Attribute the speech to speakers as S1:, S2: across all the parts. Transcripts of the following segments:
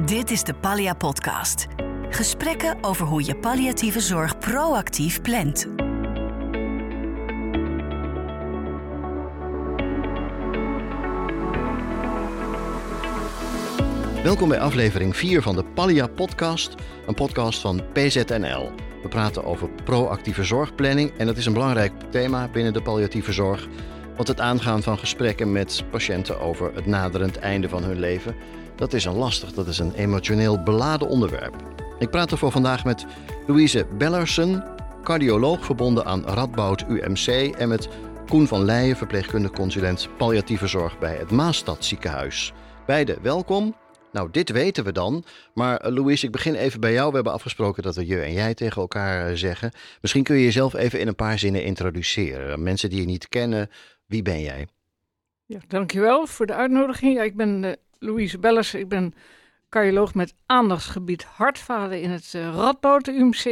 S1: Dit is de Pallia Podcast. Gesprekken over hoe je palliatieve zorg proactief plant.
S2: Welkom bij aflevering 4 van de Pallia Podcast, een podcast van PZNL. We praten over proactieve zorgplanning en dat is een belangrijk thema binnen de palliatieve zorg. Want het aangaan van gesprekken met patiënten over het naderend einde van hun leven, dat is een lastig, dat is een emotioneel beladen onderwerp. Ik praat ervoor vandaag met Louise Bellersen, cardioloog verbonden aan Radboud UMC en met Koen van Leijen, verpleegkundig consulent palliatieve zorg bij het Maastad ziekenhuis. Beide welkom. Nou, dit weten we dan. Maar eh, Louise, ik begin even bij jou. We hebben afgesproken dat we je en jij tegen elkaar eh, zeggen. Misschien kun je jezelf even in een paar zinnen introduceren. Mensen die je niet kennen, wie ben jij?
S3: Ja, dankjewel voor de uitnodiging. Ja, ik ben uh, Louise Bellers. Ik ben cardioloog met aandachtsgebied hartfalen in het uh, Radboud UMC.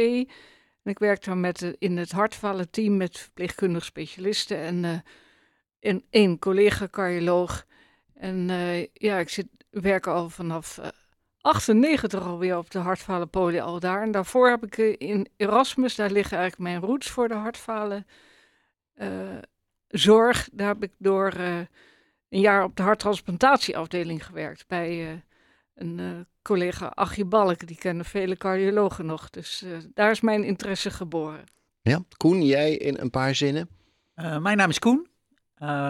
S3: En ik werk dan met, uh, in het hartfalen-team met verpleegkundige specialisten en, uh, één collega-cardioloog. En ja, ik zit, werk al vanaf 98 alweer op de hartfalen al daar. En daarvoor heb ik in Erasmus, daar liggen eigenlijk mijn roots voor de hartfalen zorg. Daar heb ik door een jaar op de harttransplantatieafdeling gewerkt bij uh, een uh, collega Achie Balk. Die kennen vele cardiologen nog. Dus uh, daar is mijn interesse geboren.
S2: Ja, Koen, jij in een paar zinnen?
S4: mijn naam is Koen,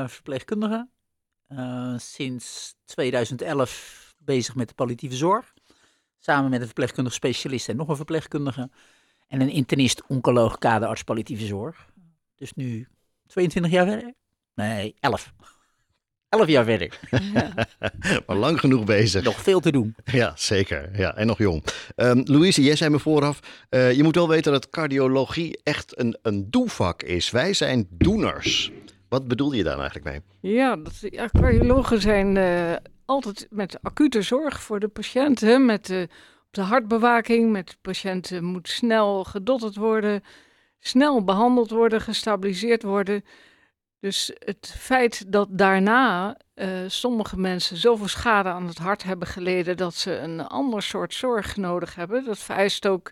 S4: verpleegkundige. sinds 2011 bezig met de palliatieve zorg. Samen met een verpleegkundige specialist en nog een verpleegkundige. En een internist, oncoloog, kaderarts palliatieve zorg. Dus nu 22 jaar verder? Nee, 11. Elf jaar verder.
S2: Ja. maar lang genoeg bezig.
S4: Nog veel te doen.
S2: Ja, zeker. Ja, en nog jong. Um, Louise, jij zei me vooraf, uh, je moet wel weten dat cardiologie echt een, een doevak is. Wij zijn doeners. Wat bedoel je daar eigenlijk mee?
S3: Ja, dat, ja cardiologen zijn uh, altijd met acute zorg voor de patiënten, met de, de hartbewaking, met de patiënten moet snel gedotterd worden, snel behandeld worden, gestabiliseerd worden. Dus het feit dat daarna uh, sommige mensen zoveel schade aan het hart hebben geleden dat ze een ander soort zorg nodig hebben, dat vereist ook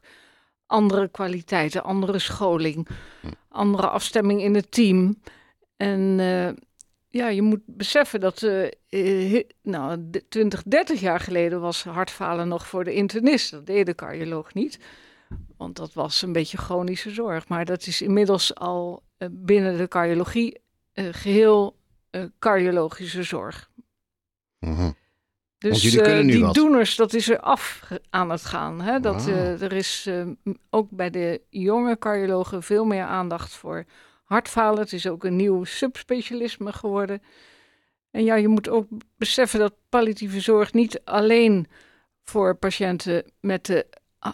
S3: andere kwaliteiten, andere scholing, andere afstemming in het team. En uh, ja, je moet beseffen dat uh, nou, 20, 30 jaar geleden was hartfalen nog voor de internist. Dat deed de cardioloog niet. Want dat was een beetje chronische zorg. Maar dat is inmiddels al binnen de cardiologie geheel uh, cardiologische zorg.
S2: -hmm.
S3: Dus
S2: uh,
S3: die
S2: wat.
S3: doeners, dat is er af aan het gaan. Hè? Dat, ah. er is ook bij de jonge cardiologen veel meer aandacht voor hartfalen. Het is ook een nieuw subspecialisme geworden. En ja, je moet ook beseffen dat palliatieve zorg niet alleen voor patiënten met de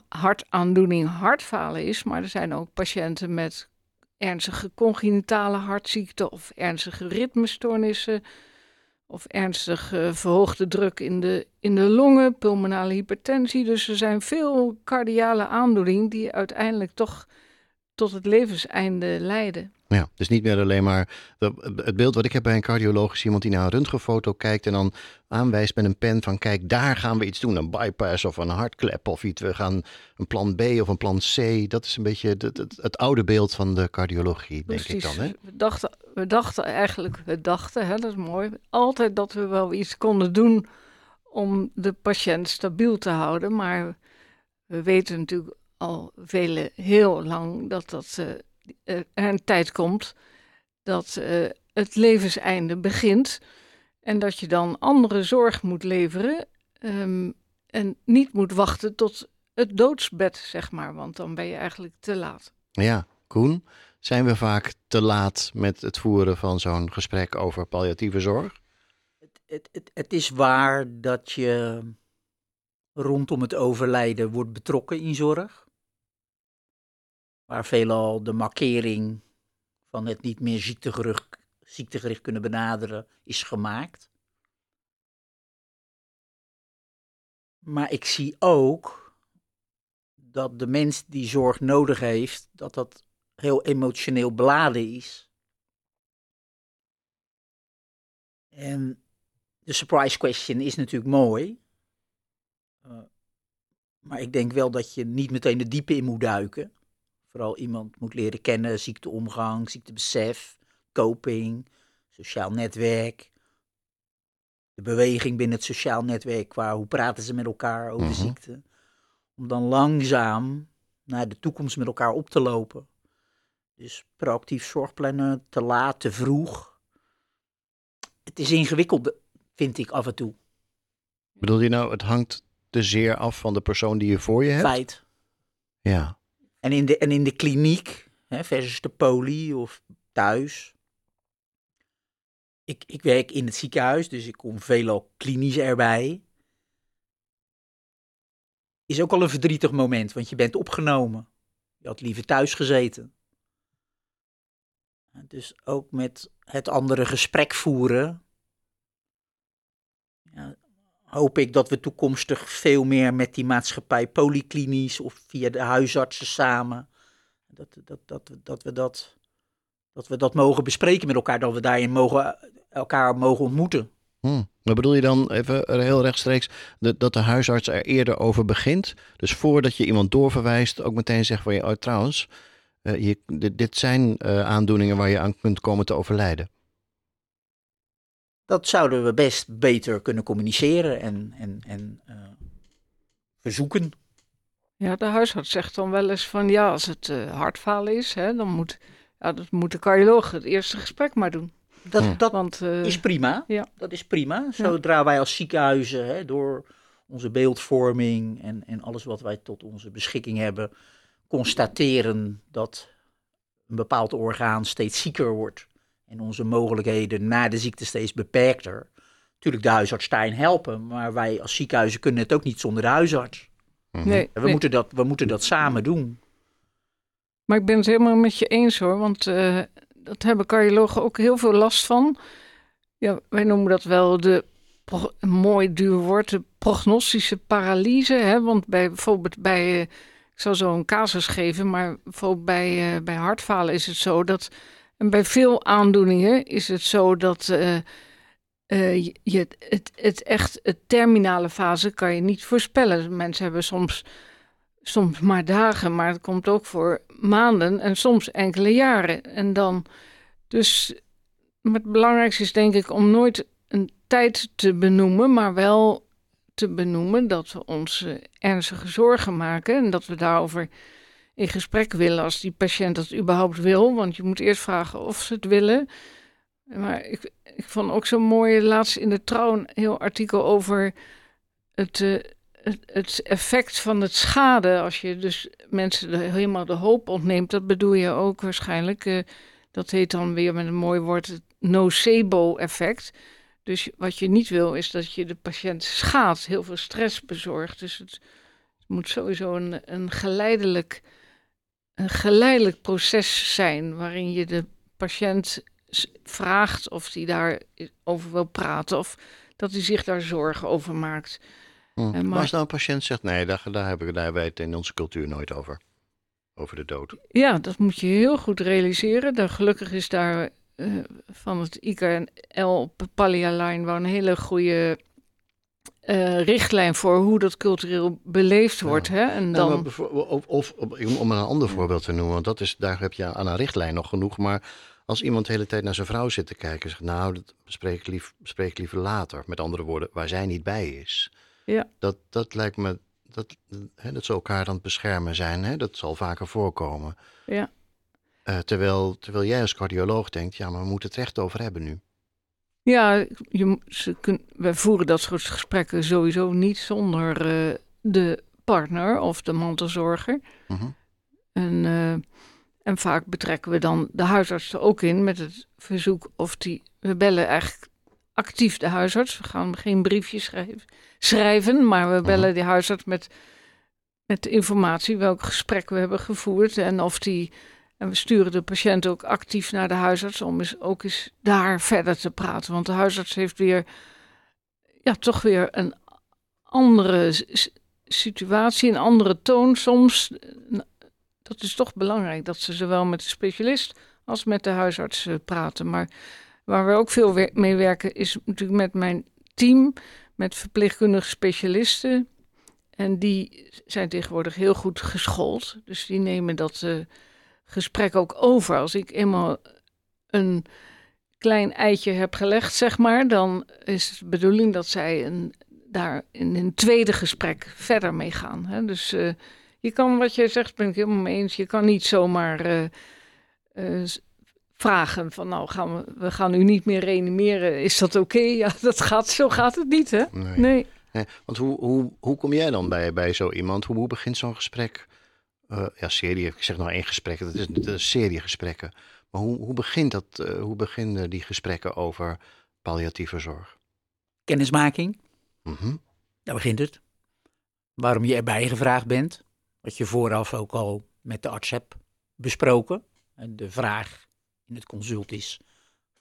S3: hartaandoening hartfalen is, maar er zijn ook patiënten met ernstige congenitale hartziekte of ernstige ritmestoornissen of ernstig uh, verhoogde druk in de, in de longen, pulmonale hypertensie. Dus er zijn veel cardiale aandoeningen die uiteindelijk toch tot het levenseinde leiden.
S2: Ja, dus niet meer alleen maar het beeld wat ik heb bij een cardioloog is iemand die naar een röntgenfoto kijkt en dan aanwijst met een pen van kijk, daar gaan we iets doen, een bypass of een hartklep of iets. We gaan een plan B of een plan C. Dat is een beetje het, het, het oude beeld van de cardiologie, denk
S3: Precies.
S2: ik dan. Hè?
S3: We, dachten, we dachten eigenlijk, we dachten, hè, dat is mooi, altijd dat we wel iets konden doen om de patiënt stabiel te houden. Maar we weten natuurlijk al vele, heel lang dat dat uh, er een tijd komt dat uh, het levenseinde begint en dat je dan andere zorg moet leveren um, en niet moet wachten tot het doodsbed, zeg maar, want dan ben je eigenlijk te laat.
S2: Ja, Koen, zijn we vaak te laat met het voeren van zo'n gesprek over palliatieve zorg?
S4: Het, het, het, het is waar dat je rondom het overlijden wordt betrokken in zorg waar veelal de markering van het niet meer ziektegericht, ziektegericht kunnen benaderen is gemaakt. Maar ik zie ook dat de mens die zorg nodig heeft, dat dat heel emotioneel beladen is. En de surprise question is natuurlijk mooi. Uh, maar ik denk wel dat je niet meteen de diepe in moet duiken. Vooral iemand moet leren kennen, ziekteomgang, ziektebesef, coping, sociaal netwerk. De beweging binnen het sociaal netwerk, qua hoe praten ze met elkaar over
S2: Mhm.
S4: ziekte. Om dan langzaam naar de toekomst met elkaar op te lopen. Dus proactief zorgplannen, te laat, te vroeg. Het is ingewikkeld, vind ik af en toe.
S2: Bedoel je nou, het hangt te zeer af van de persoon die je voor je hebt?
S4: Feit.
S2: Ja.
S4: En in de, en in de kliniek hè, versus de poli of thuis. Ik, ik werk in het ziekenhuis, dus ik kom veelal klinisch erbij. Is ook al een verdrietig moment, want je bent opgenomen. Je had liever thuis gezeten. Dus ook met het andere gesprek voeren. Hoop ik dat we toekomstig veel meer met die maatschappij polyklinisch of via de huisartsen samen, dat, dat, dat, dat, we dat, dat we dat mogen bespreken met elkaar, dat we daarin mogen, elkaar mogen ontmoeten.
S2: Hm. Maar bedoel je dan even heel rechtstreeks de, dat de huisarts er eerder over begint? Dus voordat je iemand doorverwijst, ook meteen zegt van je, oh, trouwens, je, dit, dit zijn uh, aandoeningen waar je aan kunt komen te overlijden.
S4: Dat zouden we best beter kunnen communiceren en, en, en uh, verzoeken.
S3: Ja, de huisarts zegt dan wel eens van ja, als het uh, hartfalen is, hè, dan moet, ja, dat moet de cardioloog het eerste gesprek maar doen.
S4: Dat, dat
S3: Want, uh,
S4: is prima.
S3: Ja.
S4: Dat is prima. Zodra wij als ziekenhuizen hè, door onze beeldvorming en, en alles wat wij tot onze beschikking hebben, constateren dat een bepaald orgaan steeds zieker wordt en onze mogelijkheden na de ziekte steeds beperkter. Natuurlijk de huisarts daarin helpen, maar wij als ziekenhuizen kunnen het ook niet zonder de huisarts.
S2: Mhm.
S3: nee,
S4: We,
S3: nee.
S4: moeten, dat, we moeten dat samen doen.
S3: Maar ik ben het helemaal met je eens hoor, want uh, dat hebben cardiologen ook heel veel last van. Ja, wij noemen dat wel de, een mooi duur woord, de prognostische paralyse. Hè? Want bij, bijvoorbeeld bij, uh, ik zal zo een casus geven, maar bijvoorbeeld bij, uh, bij hartfalen is het zo dat, en bij veel aandoeningen is het zo dat uh, je, het, het echt, het terminale fase kan je niet voorspellen. Mensen hebben soms soms maar dagen, maar het komt ook voor maanden en soms enkele jaren. En dan, dus het belangrijkste is denk ik om nooit een tijd te benoemen, maar wel te benoemen dat we ons uh, ernstige zorgen maken en dat we daarover in gesprek willen als die patiënt dat überhaupt wil, want je moet eerst vragen of ze het willen. Maar ik, ik vond ook zo mooi laatst in de trouw een heel artikel over het, uh, het, het, effect van het schade. Als je dus mensen helemaal de hoop ontneemt, dat bedoel je ook waarschijnlijk. Uh, dat heet dan weer met een mooi woord het nocebo-effect. Dus wat je niet wil, is dat je de patiënt schaadt, heel veel stress bezorgt. Dus het, het moet sowieso een, een, geleidelijk, een geleidelijk proces zijn waarin je de patiënt vraagt of hij daarover wil praten of dat hij zich daar zorgen over maakt.
S2: Hm. Maar, maar als nou een patiënt zegt, nee, daar, daar, hebben we, daar het in onze cultuur nooit over. Over de dood.
S3: Ja, dat moet je heel goed realiseren. Daar, gelukkig is daar uh, van het IKNL Palia Line wel een hele goede uh, richtlijn voor hoe dat cultureel beleefd wordt.
S2: Ja.
S3: Hè? En
S2: nou,
S3: dan...
S2: of, of, of, om een ander voorbeeld te noemen, want dat is, daar heb je aan een richtlijn nog genoeg. Maar als iemand de hele tijd naar zijn vrouw zit te kijken, zegt nou, dat bespreek ik, lief, bespreek ik liever later. Met andere woorden, waar zij niet bij is.
S3: Ja.
S2: Dat, dat lijkt me, dat, hè, dat ze elkaar aan het beschermen zijn, hè, dat zal vaker voorkomen.
S3: Ja.
S2: Uh, terwijl, terwijl jij als cardioloog denkt, ja, maar we moeten het recht over hebben nu.
S3: Ja, je, ze kun, we voeren dat soort gesprekken sowieso niet zonder uh, de partner of de mantelzorger.
S2: Uh -huh.
S3: en, uh, en vaak betrekken we dan de huisarts er ook in met het verzoek of die. We bellen eigenlijk actief de huisarts. We gaan geen briefjes schrijven, schrijven maar we bellen de huisarts met, met de informatie welk gesprek we hebben gevoerd en of die. En we sturen de patiënt ook actief naar de huisarts om eens, ook eens daar verder te praten. Want de huisarts heeft weer, ja, toch weer een andere situatie, een andere toon soms. Dat is toch belangrijk dat ze zowel met de specialist als met de huisarts praten. Maar waar we ook veel mee werken is natuurlijk met mijn team, met verpleegkundige specialisten En die zijn tegenwoordig heel goed geschoold. Dus die nemen dat eh, gesprek ook over. Als ik eenmaal een klein eitje heb gelegd, zeg maar, dan is het de bedoeling dat zij een, daar in een tweede gesprek verder mee gaan. Hè? Dus eh, je kan, wat je zegt, ben ik helemaal mee eens. Je kan niet zomaar eh, eh, vragen van, nou, gaan we, we gaan u niet meer reanimeren. Is dat oké? Ja, dat gaat, zo gaat het niet, hè?
S2: Nee.
S3: Nee.
S2: Nee, want hoe, hoe, hoe kom jij dan bij, bij zo iemand? Hoe, hoe begint zo'n gesprek? Eh, ja, serie, ik zeg nou één gesprek, dat is een serie gesprekken. Maar hoe, hoe, begint dat, eh, hoe beginnen die gesprekken over palliatieve zorg?
S4: Kennismaking,
S2: Mhm.
S4: daar begint het. Waarom je erbij gevraagd bent. Wat je vooraf ook al met de arts hebt besproken. En de vraag in het consult is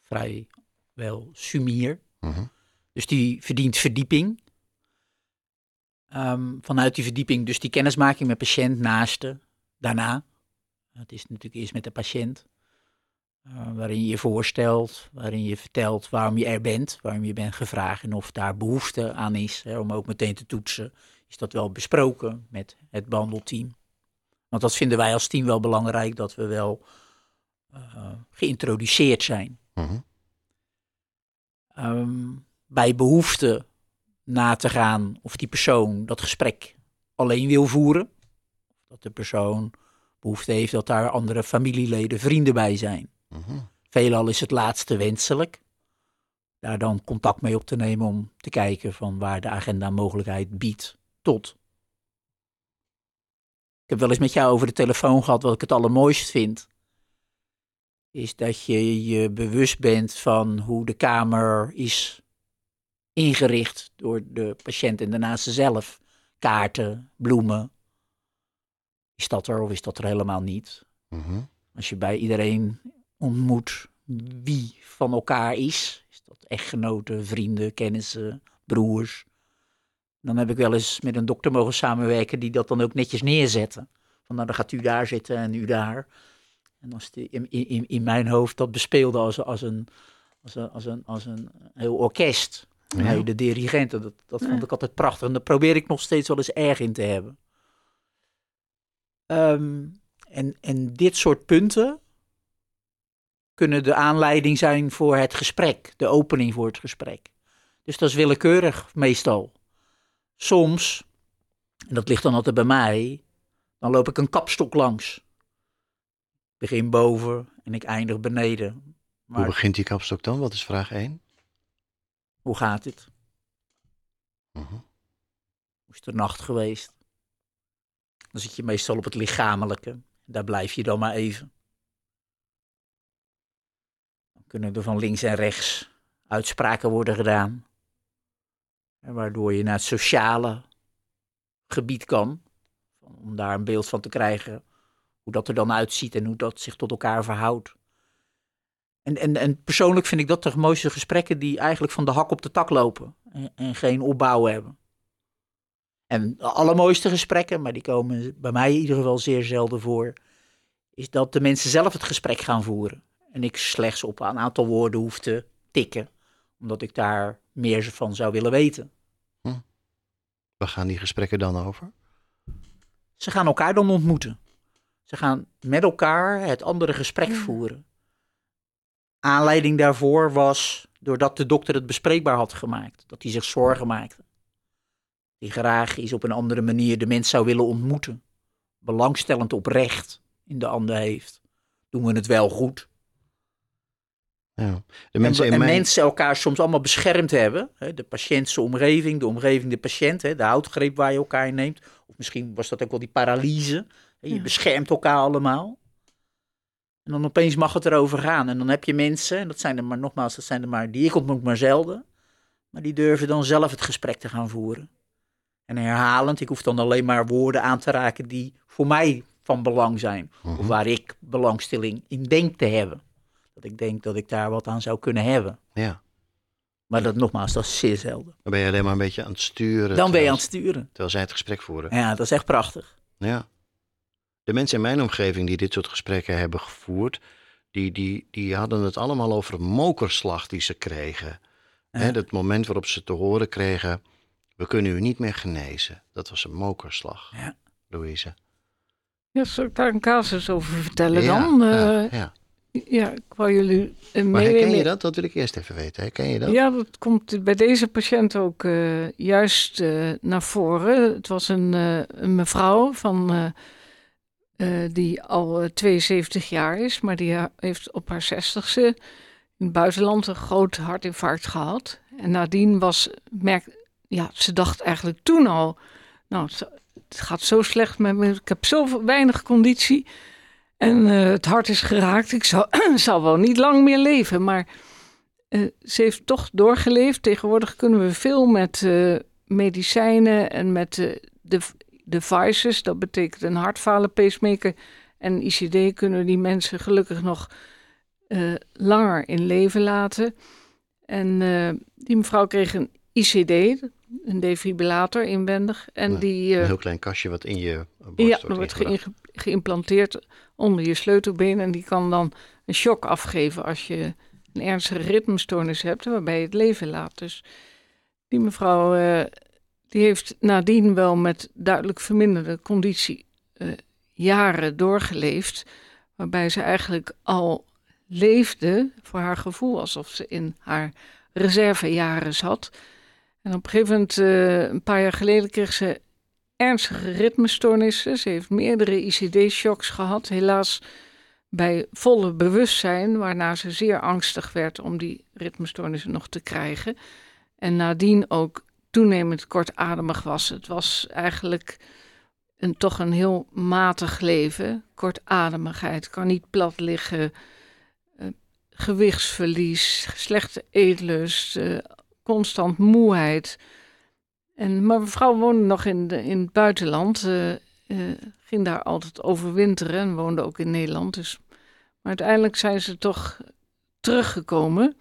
S4: vrij wel sumier.
S2: Mhm.
S4: Dus die verdient verdieping. Ehm, vanuit die verdieping dus die kennismaking met patiënt, naaste, daarna. Het is natuurlijk eerst met de patiënt. eh, waarin je je voorstelt, waarin je vertelt waarom je er bent, waarom je bent gevraagd en of daar behoefte aan is. Hè, om ook meteen te toetsen, is dat wel besproken met het behandelteam. Want dat vinden wij als team wel belangrijk, dat we wel eh, geïntroduceerd zijn.
S2: Mhm.
S4: Ehm, bij behoefte na te gaan of die persoon dat gesprek alleen wil voeren. Dat de persoon behoefte heeft dat daar andere familieleden, vrienden bij zijn.
S2: Mhm.
S4: Veelal is het laatste wenselijk. Daar dan contact mee op te nemen om te kijken van waar de agenda mogelijkheid biedt tot. Ik heb wel eens met jou over de telefoon gehad wat ik het allermooist vind. Is dat je je bewust bent van hoe de kamer is ingericht door de patiënt en de naaste zelf. Kaarten, bloemen. Is dat er of is dat er helemaal niet?
S2: Mhm.
S4: Als je bij iedereen ontmoet wie van elkaar is, is dat echtgenoten, vrienden, kennissen, broers. Dan heb ik wel eens met een dokter mogen samenwerken die dat dan ook netjes neerzetten. Van nou, dan gaat u daar zitten en u daar. En als die in, in, in mijn hoofd dat bespeelde als, als, een, als, een, als, een, als een heel orkest. Nee, de dirigenten, dat, dat vond ik altijd prachtig. En daar probeer ik nog steeds wel eens erg in te hebben. Ehm, en, en dit soort punten kunnen de aanleiding zijn voor het gesprek, de opening voor het gesprek. Dus dat is willekeurig meestal. Soms, en dat ligt dan altijd bij mij, dan loop ik een kapstok langs. Ik begin boven en ik eindig beneden.
S2: Hoe
S4: Maar
S2: begint die kapstok dan? Wat is vraag 1?
S4: Hoe gaat het?
S2: Mhm.
S4: Hoe is de nacht geweest? Dan zit je meestal op het lichamelijke. Daar blijf je dan maar even. Dan kunnen er van links en rechts uitspraken worden gedaan. En waardoor je naar het sociale gebied kan. Om daar een beeld van te krijgen. Hoe dat er dan uitziet en hoe dat zich tot elkaar verhoudt. En, en, en persoonlijk vind ik dat de mooiste gesprekken die eigenlijk van de hak op de tak lopen. En, en geen opbouw hebben. En de allermooiste gesprekken, maar die komen bij mij in ieder geval zeer zelden voor, is dat de mensen zelf het gesprek gaan voeren. En ik slechts op een aantal woorden hoef te tikken, omdat ik daar meer van zou willen weten.
S2: Waar gaan die gesprekken dan over?
S4: Ze gaan elkaar dan ontmoeten. Ze gaan met elkaar het andere gesprek voeren. Aanleiding daarvoor was doordat de dokter het bespreekbaar had gemaakt. Dat hij zich zorgen maakte. Die graag eens op een andere manier de mens zou willen ontmoeten. Belangstellend oprecht in de ander heeft. Doen we het wel goed?
S2: Ja. De
S4: En,
S2: mensen
S4: en
S2: mijn...
S4: mensen elkaar soms allemaal beschermd hebben. Hè, de patiënt zijn omgeving, de omgeving de patiënt. Hè, de houtgreep waar je elkaar in neemt. Of misschien was dat ook wel die paralyse. Hè, je
S3: Ja.
S4: beschermt elkaar allemaal. En dan opeens mag het erover gaan. En dan heb je mensen, en dat zijn er maar nogmaals, dat zijn er maar, die ik ontmoet maar zelden. Maar die durven dan zelf het gesprek te gaan voeren. En herhalend, ik hoef dan alleen maar woorden aan te raken die voor mij van belang zijn. Of
S2: Mhm.
S4: waar ik belangstelling in denk te hebben. Dat ik denk dat ik daar wat aan zou kunnen hebben.
S2: Ja.
S4: Maar dat nogmaals, dat is zeer zelden.
S2: Dan ben je alleen maar een beetje aan het sturen.
S4: Dan ben je aan het sturen.
S2: Terwijl zij het gesprek voeren.
S4: Ja, dat is echt prachtig.
S2: Ja. De mensen in mijn omgeving die dit soort gesprekken hebben gevoerd, die, die, die hadden het allemaal over een mokerslag die ze kregen.
S4: Ja.
S2: Hè, het moment waarop ze te horen kregen We kunnen u niet meer genezen. Dat was een mokerslag,
S4: Ja.
S2: Louise.
S3: Ja, zal ik daar een casus over vertellen
S2: ja,
S3: dan?
S2: ja,
S3: Eh,
S2: ja.
S3: ja, ik wou jullie uh,
S2: Maar
S3: mee...
S2: herken je dat? Dat wil ik eerst even weten. Herken je dat?
S3: Ja, dat komt bij deze patiënt ook uh, juist uh, naar voren. Het was een, uh, een mevrouw van, die al 72 jaar is, maar die heeft op haar 60ste in het buitenland een groot hartinfarct gehad. En nadien was, merk, ja, ze dacht eigenlijk toen al, nou, het, gaat zo slecht met me, ik heb zo weinig conditie. En het hart is geraakt. Ik zal, wel niet lang meer leven. Maar ze heeft toch doorgeleefd. Tegenwoordig kunnen we veel met medicijnen en met de devices. Dat betekent een hartfalen pacemaker en ICD kunnen die mensen gelukkig nog langer in leven laten. En die mevrouw kreeg een ICD, een defibrillator inwendig. En die,
S2: Een heel klein kastje wat in je borst
S3: ja,
S2: wordt
S3: dat wordt geïmplanteerd onder je sleutelbeen. En die kan dan een shock afgeven als je een ernstige ritmestoornis hebt, waarbij je het leven laat. Dus die mevrouw, eh, die heeft nadien wel met duidelijk verminderde conditie eh, jaren doorgeleefd. Waarbij ze eigenlijk al leefde, voor haar gevoel, alsof ze in haar reservejaren zat. En op een gegeven moment, eh, een paar jaar geleden, kreeg ze ernstige ritmestoornissen. Ze heeft meerdere ICD-shocks gehad. Helaas bij volle bewustzijn, waarna ze zeer angstig werd om die ritmestoornissen nog te krijgen. En nadien ook toenemend kortademig was. Het was eigenlijk een, toch een heel matig leven. Kortademigheid, kan niet plat liggen, eh, gewichtsverlies, slechte eetlust, eh, constant moeheid. En, maar mevrouw woonde nog in, in het buitenland, eh, ging daar altijd overwinteren en woonde ook in Nederland. Dus, maar uiteindelijk zijn ze toch teruggekomen.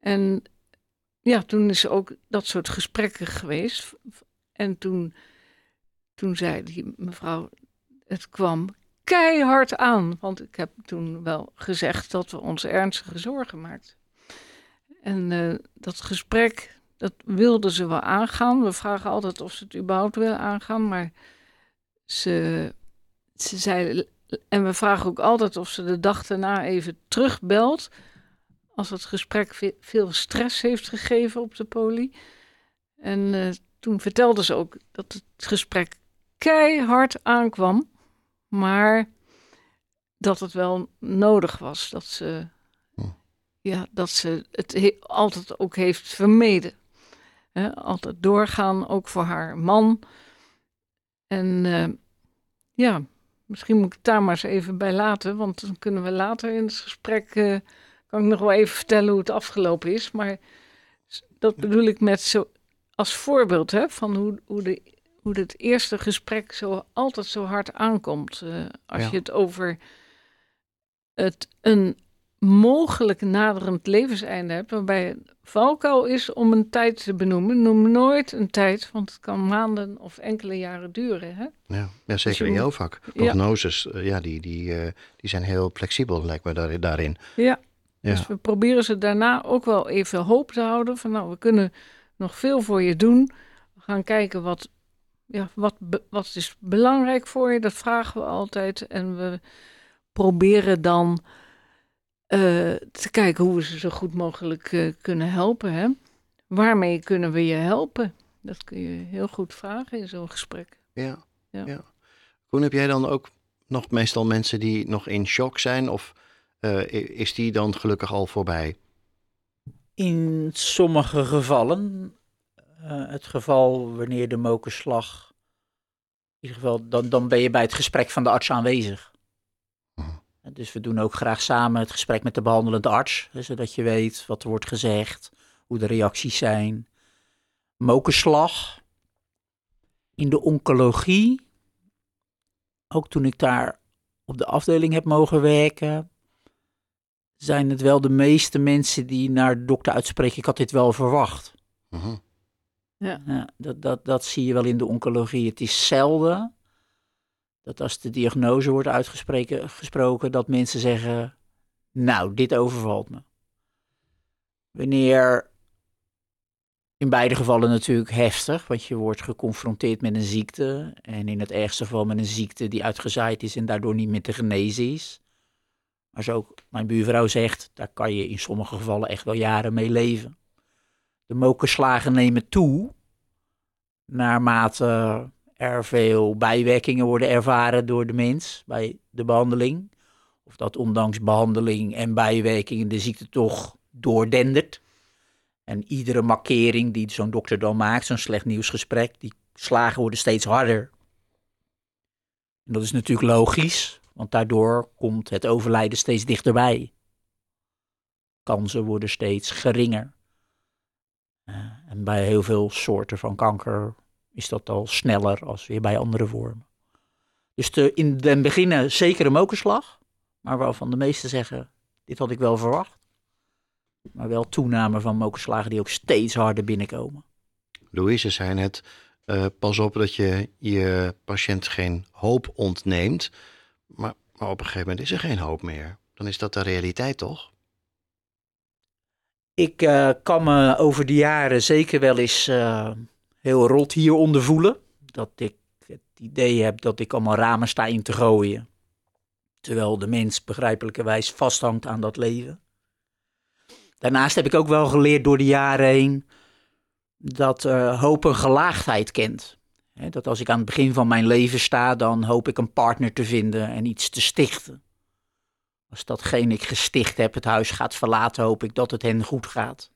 S3: En ja, toen is ook dat soort gesprekken geweest. En toen, toen zei die mevrouw, het kwam keihard aan. Want ik heb toen wel gezegd dat we ons ernstige zorgen maakten. En eh, dat gesprek, dat wilden ze wel aangaan. We vragen altijd of ze het überhaupt willen aangaan, maar ze, ze zei. En we vragen ook altijd of ze de dag daarna even terugbelt. Als het gesprek ve- veel stress heeft gegeven op de poli. En eh, toen vertelde ze ook dat het gesprek keihard aankwam. Maar dat het wel nodig was. Dat ze,
S2: Hm.
S3: ja, dat ze het he- altijd ook heeft vermeden. Altijd doorgaan, ook voor haar man. En eh, ja, misschien moet ik het daar maar eens even bij laten. Want dan kunnen we later in het gesprek. eh, kan ik nog wel even vertellen hoe het afgelopen is. Maar dat bedoel ik met zo, als voorbeeld hè, van hoe, hoe, de, hoe het eerste gesprek zo, altijd zo hard aankomt. eh, als
S2: Ja.
S3: je het over het een mogelijk naderend levenseinde hebt, waarbij een valkuil is om een tijd te benoemen. Noem nooit een tijd, want het kan maanden of enkele jaren duren. Hè?
S2: Ja, ja zeker
S3: je
S2: in jouw vak. Prognoses, eh, ja, die, die, eh, die zijn heel flexibel, lijkt me daar, daarin.
S3: Ja.
S2: Ja.
S3: Dus we proberen ze daarna ook wel even hoop te houden. Van nou, we kunnen nog veel voor je doen. We gaan kijken wat, ja, wat, wat is belangrijk voor je. Dat vragen we altijd. En we proberen dan eh, te kijken hoe we ze zo goed mogelijk eh, kunnen helpen. Hè? Waarmee kunnen we je helpen? Dat kun je heel goed vragen in zo'n gesprek.
S2: Ja.
S3: Ja.
S2: ja. Koen, heb jij dan ook nog meestal mensen die nog in shock zijn? Of is die dan gelukkig al voorbij?
S4: In sommige gevallen, eh, het geval wanneer de mokerslag, in ieder geval, dan, dan ben je bij het gesprek van de arts aanwezig.
S2: Mhm.
S4: Dus we doen ook graag samen het gesprek met de behandelende arts, zodat je weet wat er wordt gezegd, hoe de reacties zijn. Mokerslag. In de oncologie, ook toen ik daar op de afdeling heb mogen werken, zijn het wel de meeste mensen die naar de dokter uitspreken, ik had dit wel verwacht.
S2: Mhm.
S4: Ja, dat, dat, dat zie je wel in de oncologie. Het is zelden dat als de diagnose wordt uitgesproken, gesproken, dat mensen zeggen, nou, dit overvalt me. Wanneer In beide gevallen natuurlijk heftig, want je wordt geconfronteerd met een ziekte. En in het ergste geval met een ziekte die uitgezaaid is en daardoor niet meer te genezen is. Maar ook mijn buurvrouw zegt, daar kan je in sommige gevallen echt wel jaren mee leven. De mokerslagen nemen toe naarmate er veel bijwerkingen worden ervaren door de mens bij de behandeling. Of dat ondanks behandeling en bijwerkingen de ziekte toch doordendert. En iedere markering die zo'n dokter dan maakt, zo'n slecht nieuwsgesprek, die slagen worden steeds harder. En dat is natuurlijk logisch, want daardoor komt het overlijden steeds dichterbij. Kansen worden steeds geringer. Uh, en bij heel veel soorten van kanker is dat al sneller als weer bij andere vormen. Dus de, in den beginnen zeker een mokerslag, maar waarvan de meesten zeggen, dit had ik wel verwacht. Maar wel toename van mokerslagen die ook steeds harder binnenkomen.
S2: Louise zei net, uh, pas op dat je je patiënt geen hoop ontneemt. Maar, op een gegeven moment is er geen hoop meer. Dan is dat de realiteit toch?
S4: Ik uh, kan me over de jaren zeker wel eens uh, heel rot hieronder voelen. Dat ik het idee heb dat ik allemaal ramen sta in te gooien. Terwijl de mens begrijpelijkerwijs vasthangt aan dat leven. Daarnaast heb ik ook wel geleerd door de jaren heen dat uh, hoop een gelaagdheid kent. Dat als ik aan het begin van mijn leven sta, dan hoop ik een partner te vinden en iets te stichten. Als datgene ik gesticht heb het huis gaat verlaten, hoop ik dat het hen goed gaat.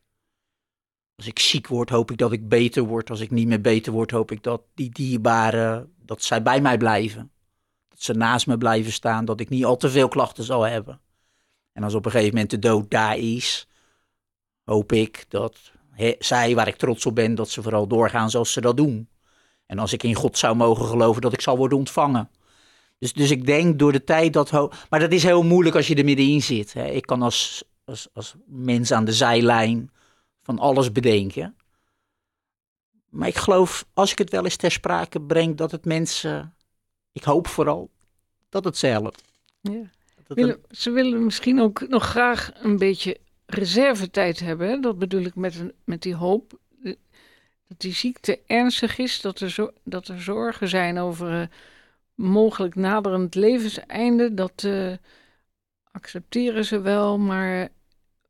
S4: Als ik ziek word, hoop ik dat ik beter word. Als ik niet meer beter word, hoop ik dat die dierbaren, dat zij bij mij blijven. Dat ze naast me blijven staan, dat ik niet al te veel klachten zal hebben. En als op een gegeven moment de dood daar is, hoop ik dat zij, waar ik trots op ben, dat ze vooral doorgaan zoals ze dat doen. En als ik in God zou mogen geloven, dat ik zal worden ontvangen. Dus, dus ik denk door de tijd dat. Maar dat is heel moeilijk als je er middenin zit. Hè. Ik kan als, als, als mens aan de zijlijn van alles bedenken. Maar ik geloof, als ik het wel eens ter sprake breng, dat het mensen. Ik hoop vooral dat het zelf.
S3: Ja. Willen, Ze willen misschien ook nog graag een beetje reservetijd hebben. Dat bedoel ik met, een, met die hoop. Dat die ziekte ernstig is, dat er, zo, dat er zorgen zijn over uh, mogelijk naderend levenseinde. Dat uh, accepteren ze wel, maar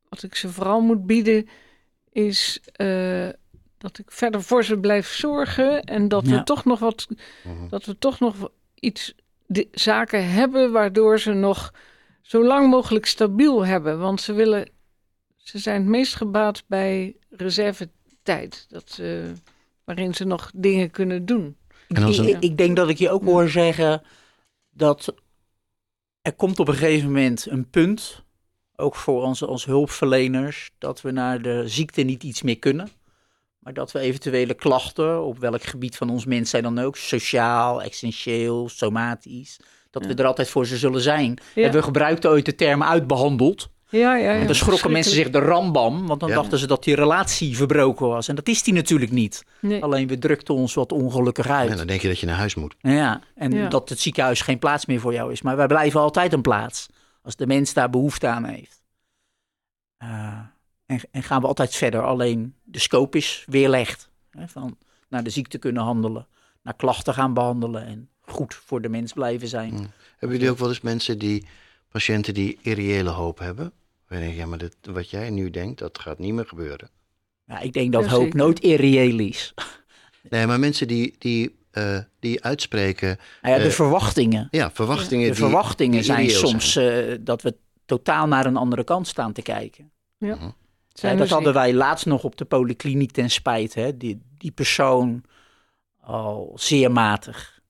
S3: wat ik ze vooral moet bieden is uh, dat ik verder voor ze blijf zorgen en dat ja. we toch nog wat, uh-huh. dat we toch nog iets de, zaken hebben waardoor ze nog zo lang mogelijk stabiel hebben. Want ze willen ze zijn het meest gebaat bij reservetijd. Dat, uh, waarin ze nog dingen kunnen doen.
S4: En ik, een... ik, denk dat ik je ook hoor zeggen dat er komt op een gegeven moment een punt, ook voor onze als hulpverleners, dat we naar de ziekte niet iets meer kunnen. Maar dat we eventuele klachten, op welk gebied van ons mens zijn dan ook, sociaal, existentieel, somatisch, dat ja. we er altijd voor ze zullen zijn. Ja. En we gebruikten ooit de term uitbehandeld.
S3: Ja, ja, ja.
S4: En dan schrokken mensen zich de rambam, want dan ja. dachten ze dat die relatie verbroken was. En dat is die natuurlijk niet. Nee. Alleen we drukten ons wat ongelukkig uit.
S2: En dan denk je dat je naar huis moet.
S4: Ja, en ja. dat het ziekenhuis geen plaats meer voor jou is. Maar wij blijven altijd een plaats, als de mens daar behoefte aan heeft. Uh, en, en, gaan we altijd verder. Alleen de scope is weerlegd. Hè, van naar de ziekte kunnen handelen, naar klachten gaan behandelen en goed voor de mens blijven zijn.
S2: Hmm. Hebben jullie ook wel eens mensen die, patiënten die irreële hoop hebben? Denk ik, ja, maar dit, wat jij nu denkt, dat gaat niet meer gebeuren.
S4: Ja, ik denk dat ja, hoop nooit irreëel is.
S2: Nee, maar mensen die, die, uh, die uitspreken...
S4: Nou ja, de uh, verwachtingen.
S2: Ja, verwachtingen.
S4: De
S2: die,
S4: verwachtingen
S2: die
S4: zijn soms uh, dat we totaal naar een andere kant staan te kijken.
S3: Ja.
S2: Mhm.
S4: Ja, dat hadden wij laatst nog op de polykliniek ten spijt. Hè? Die, die persoon al zeer matig.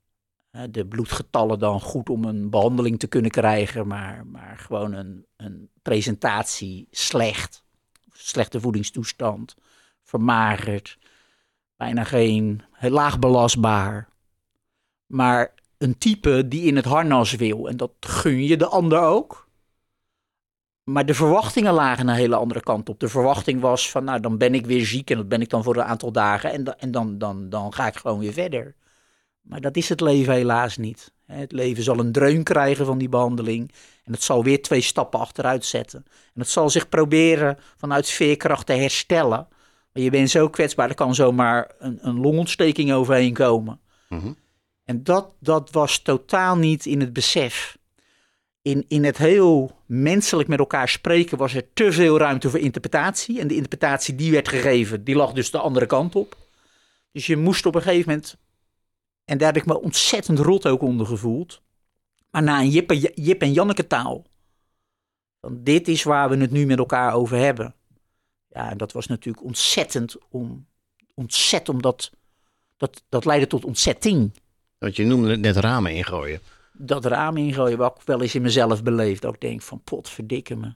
S4: De bloedgetallen dan goed om een behandeling te kunnen krijgen, maar, maar gewoon een, een presentatie slecht. Slechte voedingstoestand, vermagerd, bijna geen, heel laag belastbaar. Maar een type die in het harnas wil en dat gun je de ander ook. Maar de verwachtingen lagen een hele andere kant op. De verwachting was van, nou, dan ben ik weer ziek en dat ben ik dan voor een aantal dagen en, en dan, dan, dan ga ik gewoon weer verder. Maar dat is het leven helaas niet. Het leven zal een dreun krijgen van die behandeling en het zal weer twee stappen achteruit zetten. En het zal zich proberen vanuit veerkracht te herstellen. Maar je bent zo kwetsbaar, er kan zomaar een, een longontsteking overheen komen.
S2: Mhm.
S4: En dat, dat was totaal niet in het besef. In, in het heel menselijk met elkaar spreken was er te veel ruimte voor interpretatie. En de interpretatie die werd gegeven, die lag dus de andere kant op. Dus je moest op een gegeven moment, en daar heb ik me ontzettend rot ook onder gevoeld. Maar na een Jip en, Jip en Janneke taal. Want dit is waar we het nu met elkaar over hebben. Ja, en dat was natuurlijk ontzettend om, ontzettend omdat, dat, dat leidde tot ontzetting
S2: Want je noemde het net ramen ingooien.
S4: dat raam ingooien, wat ik wel eens in mezelf beleefd. Dat ik denk van, pot verdikke me.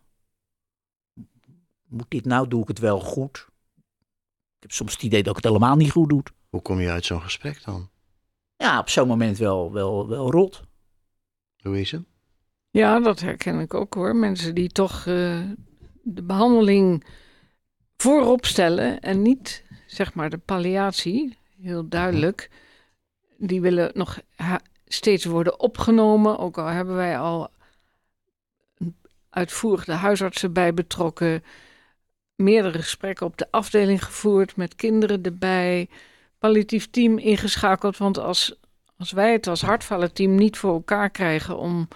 S4: Moet dit nou, doe ik het wel goed? Ik heb soms het idee dat ik het helemaal niet goed doe.
S2: Hoe kom je uit zo'n gesprek dan?
S4: Ja, op zo'n moment wel, wel, wel rot.
S2: Louise?
S3: Ja, dat herken ik ook hoor. Mensen die toch eh, de behandeling voorop stellen en niet zeg maar de palliatie, heel duidelijk. Die willen nog steeds worden opgenomen, ook al hebben wij al een uitvoerig de huisartsen bij betrokken, meerdere gesprekken op de afdeling gevoerd met kinderen erbij, palliatief team ingeschakeld, want als, als wij het als hartvallenteam niet voor elkaar krijgen om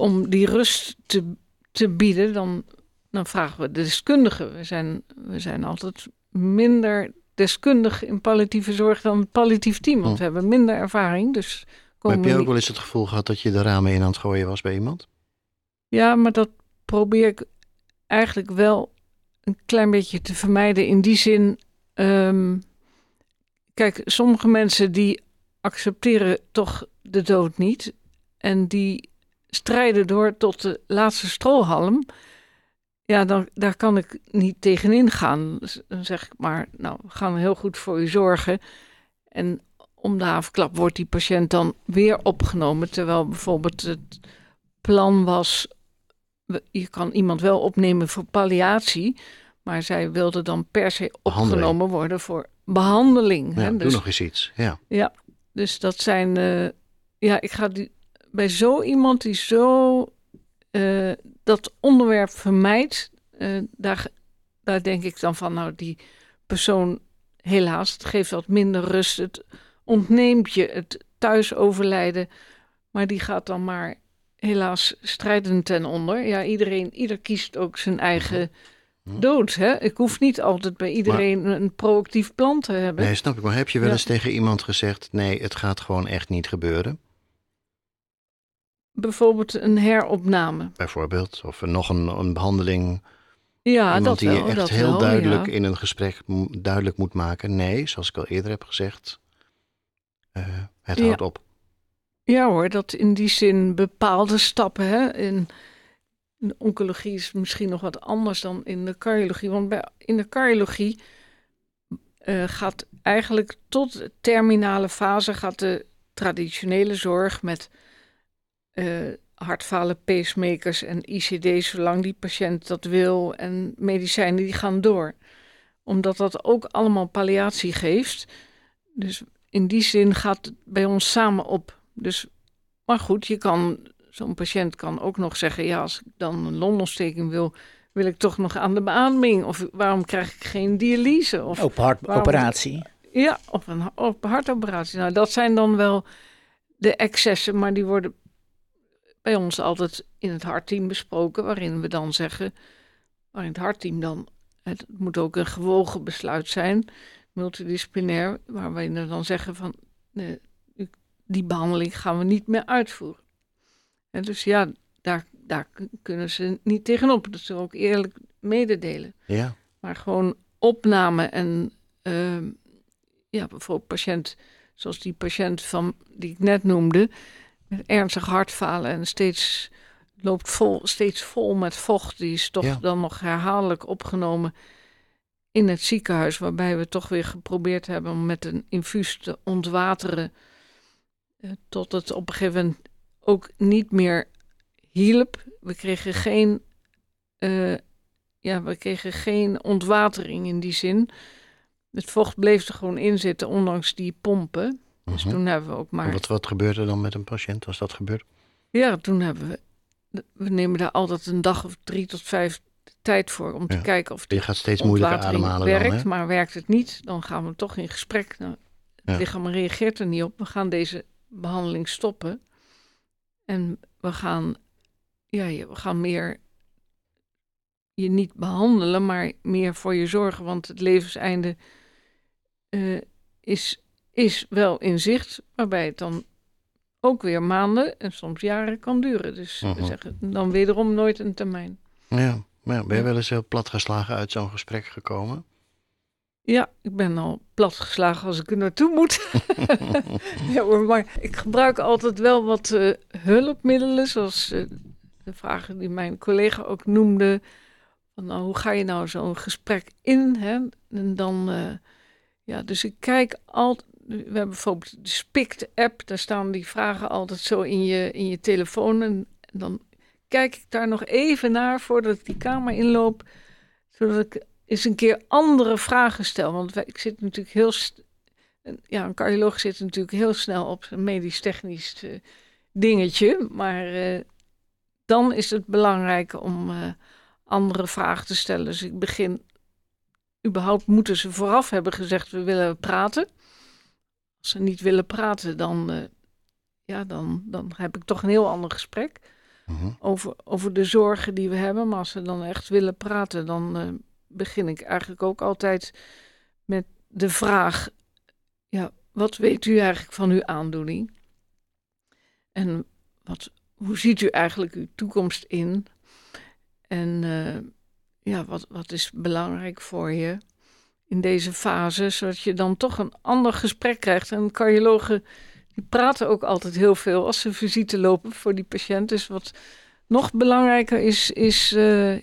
S3: om die rust te, te bieden, dan, dan vragen we de deskundigen. We zijn, we zijn altijd minder deskundig in palliatieve zorg dan het palliatief team, want
S2: Hm.
S3: we hebben minder ervaring. Dus
S2: Maar heb je ook wel eens het gevoel gehad dat je de ramen in aan het gooien was bij iemand?
S3: Ja, maar dat probeer ik eigenlijk wel een klein beetje te vermijden. In die zin, ehm, kijk, sommige mensen die accepteren toch de dood niet. En die strijden door tot de laatste strohalm. Ja, dan, daar kan ik niet tegenin gaan. Dus dan zeg ik maar, nou, we gaan heel goed voor u zorgen. En om de havenklap wordt die patiënt dan weer opgenomen. Terwijl bijvoorbeeld het plan was je kan iemand wel opnemen voor palliatie, maar zij wilde dan per se opgenomen worden voor behandeling.
S2: Ja,
S3: hè?
S2: doe
S3: Dus,
S2: nog eens iets. Ja.
S3: dus dat zijn, eh, ja, ik ga die, bij zo iemand die zo eh, dat onderwerp vermijdt, eh, daar, daar denk ik dan van, nou, die persoon, helaas, het geeft wat minder rust, het ontneemt je het thuis overlijden, maar die gaat dan maar helaas strijdend ten onder. Ja, iedereen, ieder kiest ook zijn eigen. Dood. Hè? Ik hoef niet altijd bij iedereen een proactief plan te hebben.
S2: Nee, snap ik. Maar heb je wel
S3: Ja.
S2: eens tegen iemand gezegd: nee, het gaat gewoon echt niet gebeuren?
S3: Bijvoorbeeld een heropname.
S2: Bijvoorbeeld. Of nog een, een behandeling.
S3: Ja,
S2: iemand
S3: dat
S2: die
S3: wel.
S2: je echt
S3: dat
S2: heel
S3: wel,
S2: duidelijk
S3: ja.
S2: in een gesprek duidelijk moet maken. Nee, zoals ik al eerder heb gezegd. eh, het
S3: Ja.
S2: houdt op.
S3: Ja hoor, dat in die zin bepaalde stappen. Hè? In oncologie is misschien nog wat anders dan in de cardiologie. Want bij, in de cardiologie eh, gaat eigenlijk tot de terminale fase gaat de traditionele zorg met eh hartfalen, pacemakers en ICD's, zolang die patiënt dat wil, en medicijnen die gaan door. Omdat dat ook allemaal palliatie geeft. Dus in die zin gaat het bij ons samen op. Dus, maar goed, je kan, zo'n patiënt kan ook nog zeggen, ja, als ik dan een longontsteking wil, wil ik toch nog aan de beademing. Of waarom krijg ik geen dialyse? Of,
S4: Open hartoperatie.
S3: ja, of een, hartoperatie. Nou, dat zijn dan wel de excessen, maar die worden bij ons altijd in het hartteam besproken, waarin we dan zeggen, waarin het hartteam dan, het moet ook een gewogen besluit zijn, multidisciplinair, waar we dan zeggen van, nee, die behandeling gaan we niet meer uitvoeren. En dus ja, daar, daar kunnen ze niet tegenop. Dat ze ook eerlijk mededelen.
S2: Ja.
S3: Maar gewoon opname en ehm, ja, bijvoorbeeld patiënt, zoals die patiënt van die ik net noemde, met ernstig hartfalen en steeds loopt vol, steeds vol met vocht. Die is toch
S2: Ja.
S3: dan nog herhaaldelijk opgenomen in het ziekenhuis, waarbij we toch weer geprobeerd hebben om met een infuus te ontwateren, eh, tot het op een gegeven moment ook niet meer hielp. We kregen geen eh, ja, we kregen geen ontwatering in die zin. Het vocht bleef er gewoon in zitten, ondanks die pompen. Dus
S2: Mhm.
S3: toen hebben we ook
S2: En
S3: maar...
S2: Wat, wat gebeurde er dan met een patiënt als dat gebeurt?
S3: Ja, toen hebben we... We nemen daar altijd een dag of drie tot vijf tijd voor om te kijken of
S2: Je
S3: die
S2: gaat steeds moeilijker ademhalen dan,
S3: werkt.
S2: hè?
S3: maar werkt het niet, dan gaan we toch in gesprek. Nou, het
S2: Ja.
S3: lichaam reageert er niet op. We gaan deze behandeling stoppen. En we gaan, ja, we gaan meer je niet behandelen, maar meer voor je zorgen. Want het levenseinde eh, is, is wel in zicht, waarbij het dan ook weer maanden en soms jaren kan duren. Dus we zeggen dan wederom nooit een termijn.
S2: Ja, maar ben je wel eens heel platgeslagen uit zo'n gesprek gekomen?
S3: Ja, ik ben al platgeslagen als ik er naartoe moet. ja hoor, maar ik gebruik altijd wel wat eh, hulpmiddelen, zoals eh, de vragen die mijn collega ook noemde. Van, nou, hoe ga je nou zo'n gesprek in? Hè? En dan, eh, ja, dus ik kijk altijd. We hebben bijvoorbeeld de Spikt-app, daar staan die vragen altijd zo in je, in je telefoon. En, en dan kijk ik daar nog even naar voordat ik die kamer inloop, zodat ik eens een keer andere vragen stel. Want ik zit natuurlijk heel. een- Ja, een cardioloog zit natuurlijk heel snel op zijn medisch-technisch eh, dingetje. Maar eh, dan is het belangrijk om eh, andere vragen te stellen. Dus ik begin. Überhaupt moeten ze vooraf hebben gezegd: we willen praten. Als ze niet willen praten, dan, ja, dan, dan heb ik toch een heel ander gesprek
S2: Mhm.
S3: over, over de zorgen die we hebben. Maar als ze dan echt willen praten, dan begin ik eigenlijk ook altijd met de vraag: ja, wat weet u eigenlijk van uw aandoening? En wat, hoe ziet u eigenlijk uw toekomst in? En eh, ja, wat, wat is belangrijk voor je in deze fase, zodat je dan toch een ander gesprek krijgt. En cardiologen die praten ook altijd heel veel als ze visite lopen voor die patiënt. Dus wat nog belangrijker is, is eh,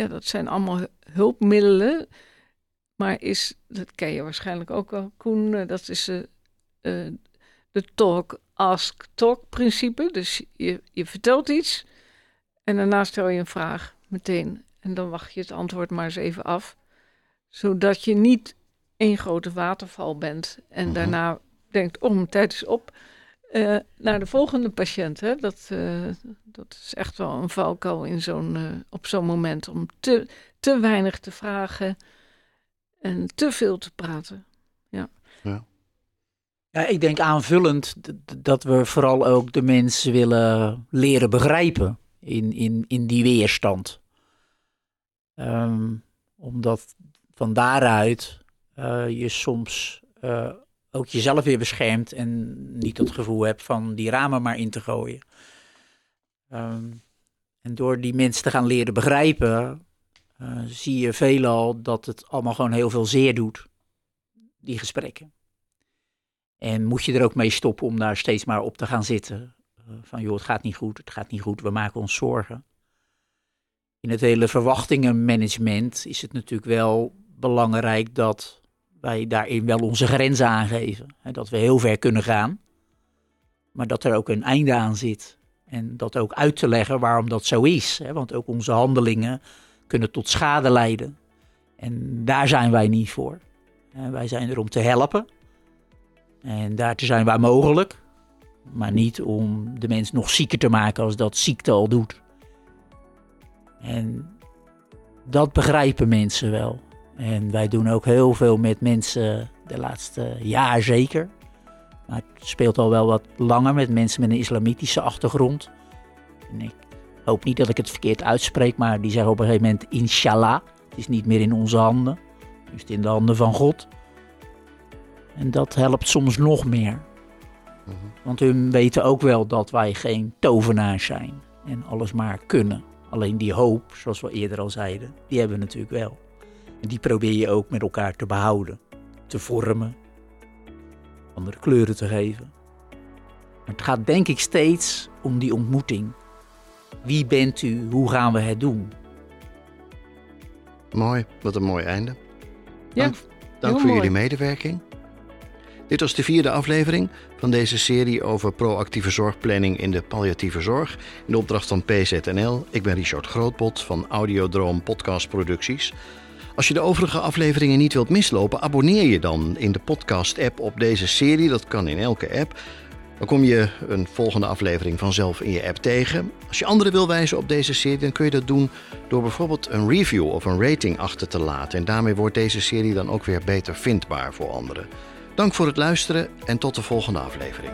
S3: ja, dat zijn allemaal hu- hulpmiddelen. Maar is, dat ken je waarschijnlijk ook wel, Koen, eh, dat is eh, eh, de talk, ask, talk principe. Dus je, je vertelt iets en daarna stel je een vraag meteen. En dan wacht je het antwoord maar eens even af. Zodat je niet één grote waterval bent en
S2: Mhm.
S3: daarna denkt, oh, mijn tijd is op. eh, naar de volgende patiënt. Hè? Dat, eh, dat is echt wel een valkuil in zo'n, eh, op zo'n moment. Om te, te weinig te vragen en te veel te praten.
S4: Ja, ik denk aanvullend dat we vooral ook de mensen willen leren begrijpen in, in, in die weerstand. Ehm, omdat van daaruit eh, je soms eh, ook jezelf weer beschermt en niet het gevoel hebt van die ramen maar in te gooien. Ehm, en door die mensen te gaan leren begrijpen, eh, zie je veelal dat het allemaal gewoon heel veel zeer doet, die gesprekken. En moet je er ook mee stoppen om daar steeds maar op te gaan zitten. Eh, van joh, het gaat niet goed, het gaat niet goed, we maken ons zorgen. In het hele verwachtingenmanagement is het natuurlijk wel belangrijk dat wij daarin wel onze grenzen aangeven. Hè, dat we heel ver kunnen gaan, maar dat er ook een einde aan zit. En dat ook uit te leggen waarom dat zo is. Hè, want ook onze handelingen kunnen tot schade leiden. En daar zijn wij niet voor. Wij zijn er om te helpen. En daartoe zijn wij mogelijk. Maar niet om de mens nog zieker te maken als dat ziekte al doet. En dat begrijpen mensen wel. En wij doen ook heel veel met mensen de laatste jaar zeker. Maar het speelt al wel wat langer met mensen met een islamitische achtergrond. En ik hoop niet dat ik het verkeerd uitspreek, maar die zeggen op een gegeven moment inshallah. Het is niet meer in onze handen. Het is in de handen van God. En dat helpt soms nog meer.
S2: Mhm.
S4: Want hun weten ook wel dat wij geen tovenaars zijn en alles maar kunnen. Alleen die hoop, zoals we eerder al zeiden, die hebben we natuurlijk wel. En die probeer je ook met elkaar te behouden, te vormen, andere kleuren te geven. Maar het gaat denk ik steeds om die ontmoeting. Wie bent u? Hoe gaan we het doen?
S2: Mooi, wat een mooi einde.
S3: Ja,
S2: Dank, voor
S3: mooi.
S2: jullie medewerking. Dit was de vierde aflevering van deze serie over proactieve zorgplanning in de palliatieve zorg. In de opdracht van PZNL. Ik ben Richard Grootbot van Audiodroom Podcast Producties. Als je de overige afleveringen niet wilt mislopen, abonneer je dan in de podcast-app op deze serie. Dat kan in elke app. Dan kom je een volgende aflevering vanzelf in je app tegen. Als je anderen wil wijzen op deze serie, dan kun je dat doen door bijvoorbeeld een review of een rating achter te laten. En daarmee wordt deze serie dan ook weer beter vindbaar voor anderen. Dank voor het luisteren en tot de volgende aflevering.